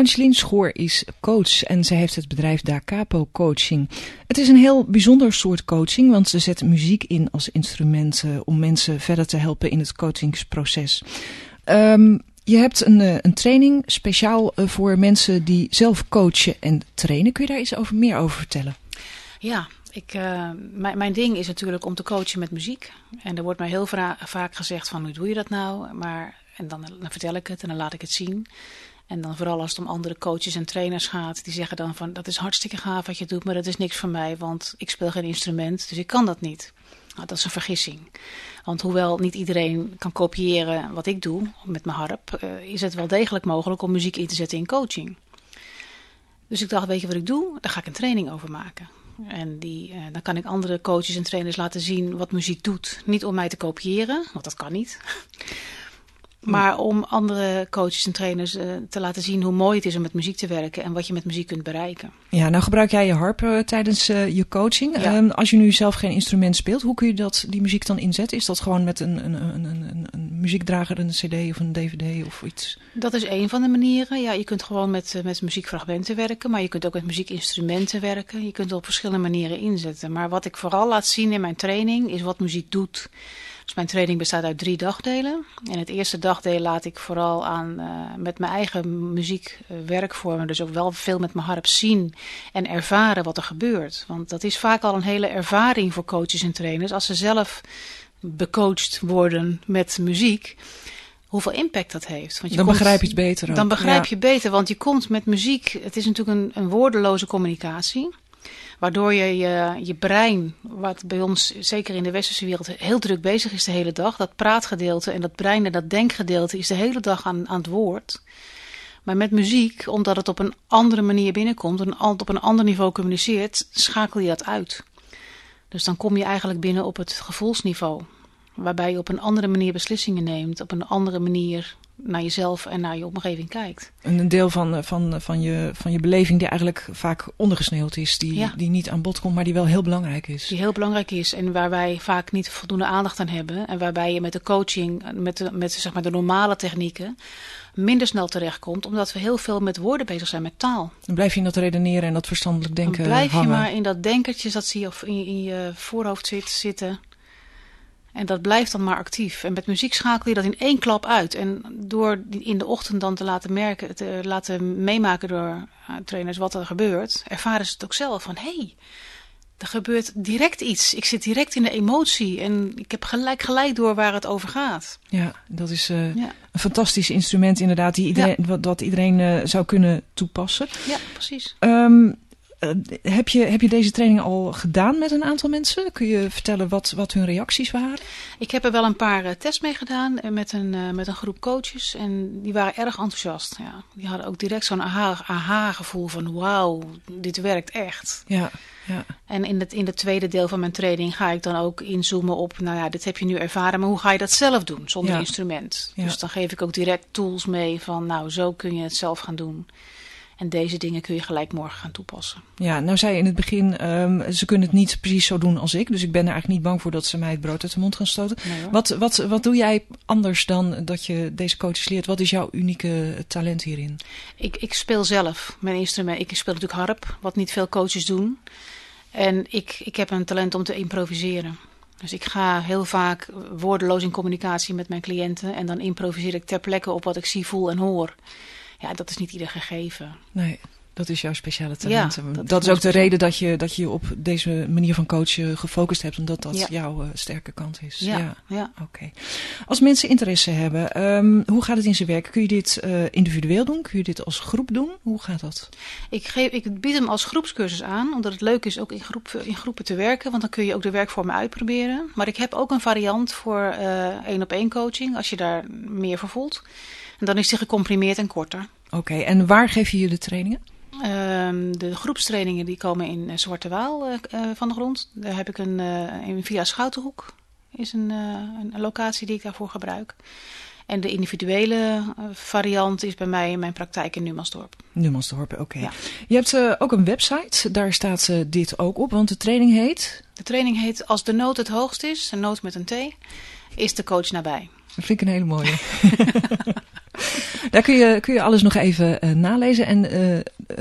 Angeline Schoor is coach en zij heeft het bedrijf Da Capo Coaching. Het is een heel bijzonder soort coaching, want ze zet muziek in als instrument om mensen verder te helpen in het coachingsproces. Um, je hebt een, uh, een training speciaal uh, voor mensen die zelf coachen en trainen. Kun je daar iets over, meer over vertellen? Ja, ik, uh, mijn, mijn ding is natuurlijk om te coachen met muziek. En er wordt mij heel vaak gezegd van hoe doe je dat nou? Maar, en dan, dan vertel ik het en dan laat ik het zien. En dan vooral als het om andere coaches en trainers gaat. Die zeggen dan van dat is hartstikke gaaf wat je doet, maar dat is niks voor mij. Want ik speel geen instrument, dus ik kan dat niet. Nou, dat is een vergissing. Want hoewel niet iedereen kan kopiëren wat ik doe met mijn harp, uh, is het wel degelijk mogelijk om muziek in te zetten in coaching. Dus ik dacht, weet je wat ik doe? Daar ga ik een training over maken. En die, uh, dan kan ik andere coaches en trainers laten zien wat muziek doet. Niet om mij te kopiëren, want dat kan niet. Maar om andere coaches en trainers uh, te laten zien hoe mooi het is om met muziek te werken en wat je met muziek kunt bereiken. Ja, nou gebruik jij je harp uh, tijdens uh, je coaching. Ja. Um, als je nu zelf geen instrument speelt, hoe kun je dat, die muziek dan inzetten? Is dat gewoon met een, een, een, een, een muziekdrager, een cd of een dvd of iets? Dat is een van de manieren. Ja, je kunt gewoon met, met muziekfragmenten werken, maar je kunt ook met muziekinstrumenten werken. Je kunt het op verschillende manieren inzetten. Maar wat ik vooral laat zien in mijn training is wat muziek doet. Dus mijn training bestaat uit drie dagdelen. En het eerste dagdeel laat ik vooral aan uh, met mijn eigen muziek uh, werkvormen. Dus ook wel veel met mijn harp zien en ervaren wat er gebeurt. Want dat is vaak al een hele ervaring voor coaches en trainers. Als ze zelf becoacht worden met muziek. Hoeveel impact dat heeft. Want je dan komt, begrijp je het beter. Ook. Dan begrijp ja. je beter, want je komt met muziek. Het is natuurlijk een, een woordeloze communicatie. Waardoor je, je je brein, wat bij ons zeker in de westerse wereld heel druk bezig is de hele dag, dat praatgedeelte en dat brein en dat denkgedeelte is de hele dag aan, aan het woord. Maar met muziek, omdat het op een andere manier binnenkomt en op een ander niveau communiceert, schakel je dat uit. Dus dan kom je eigenlijk binnen op het gevoelsniveau. Waarbij je op een andere manier beslissingen neemt, op een andere manier naar jezelf en naar je omgeving kijkt. Een deel van, van, van, je, van je beleving die eigenlijk vaak ondergesneeuwd is. Die, ja. die niet aan bod komt, maar die wel heel belangrijk is. Die heel belangrijk is en waar wij vaak niet voldoende aandacht aan hebben. En waarbij je met de coaching, met de, met, zeg maar, de normale technieken, minder snel terechtkomt. Omdat we heel veel met woorden bezig zijn, met taal. Dan blijf je in dat redeneren en dat verstandelijk denken Dan blijf hangen. je maar in dat denkertje dat zie je of in, in je voorhoofd zit, zitten. En dat blijft dan maar actief. En met muziek schakel je dat in één klap uit. En door in de ochtend dan te laten merken, te laten meemaken door uh, trainers wat er gebeurt, ervaren ze het ook zelf van hé, hey, er gebeurt direct iets. Ik zit direct in de emotie en ik heb gelijk gelijk door waar het over gaat. Ja, dat is uh, ja. een fantastisch instrument inderdaad, die iedereen, ja. wat, wat iedereen uh, zou kunnen toepassen. Ja, precies. Um, Uh, heb, je, heb je deze training al gedaan met een aantal mensen? Kun je vertellen wat, wat hun reacties waren? Ik heb er wel een paar uh, tests mee gedaan uh, met, een, met een groep coaches. En die waren erg enthousiast. Ja. Die hadden ook direct zo'n aha-gevoel aha van wauw, dit werkt echt. Ja, ja. En in het, in het tweede deel van mijn training ga ik dan ook inzoomen op... nou ja, dit heb je nu ervaren, maar hoe ga je dat zelf doen zonder ja. instrument? Ja. Dus dan geef ik ook direct tools mee van nou, zo kun je het zelf gaan doen. En deze dingen kun je gelijk morgen gaan toepassen. Ja, nou zei je in het begin, um, ze kunnen het niet precies zo doen als ik. Dus ik ben er eigenlijk niet bang voor dat ze mij het brood uit de mond gaan stoten. Nee, wat, wat, wat doe jij anders dan dat je deze coaches leert? Wat is jouw unieke talent hierin? Ik, ik speel zelf mijn instrument. Ik speel natuurlijk harp, wat niet veel coaches doen. En ik, ik heb een talent om te improviseren. Dus ik ga heel vaak woordeloos in communicatie met mijn cliënten. En dan improviseer ik ter plekke op wat ik zie, voel en hoor. Ja, dat is niet ieder gegeven. Nee, dat is jouw speciale talent. Ja, dat, dat is, is ook de reden dat je, dat je op deze manier van coachen gefocust hebt. Omdat dat ja. jouw uh, sterke kant is. Ja, ja. ja. Oké. Okay. Als mensen interesse hebben, um, hoe gaat het in zijn werk? Kun je dit uh, individueel doen? Kun je dit als groep doen? Hoe gaat dat? Ik, geef, ik bied hem als groepscursus aan. Omdat het leuk is ook in, groep, in groepen te werken. Want dan kun je ook de werkvormen uitproberen. Maar ik heb ook een variant voor één op één coaching. Als je daar meer voor voelt. En dan is die gecomprimeerd en korter. Oké, okay, en waar geef je je de trainingen? Um, de groepstrainingen die komen in uh, Zwarte Waal uh, uh, van de grond. Daar heb ik een in via Schoutenhoek is een, een, locatie die ik daarvoor gebruik. En de individuele variant is bij mij in mijn praktijk in Numansdorp. Numansdorp, oké. Okay. Ja. Je hebt ook een website, daar staat dit ook op, want de training heet? De training heet Als de nood het hoogst is, een nood met een T, is de coach nabij. Dat vind ik een hele mooie. Daar kun je, kun je alles nog even uh, nalezen. En uh,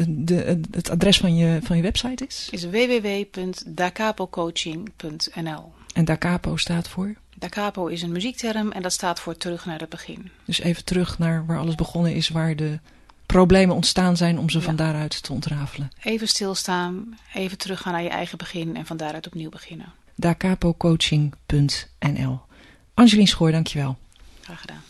de, het adres van je, van je website is? Is www.dacapocoaching.nl En Dacapo staat voor? Dacapo is een muziekterm en dat staat voor terug naar het begin. Dus even terug naar waar alles begonnen is, waar de problemen ontstaan zijn om ze ja. van daaruit te ontrafelen. Even stilstaan, even teruggaan naar je eigen begin en van daaruit opnieuw beginnen. dacapocoaching.nl Angelien Schoor, dankjewel. Graag gedaan.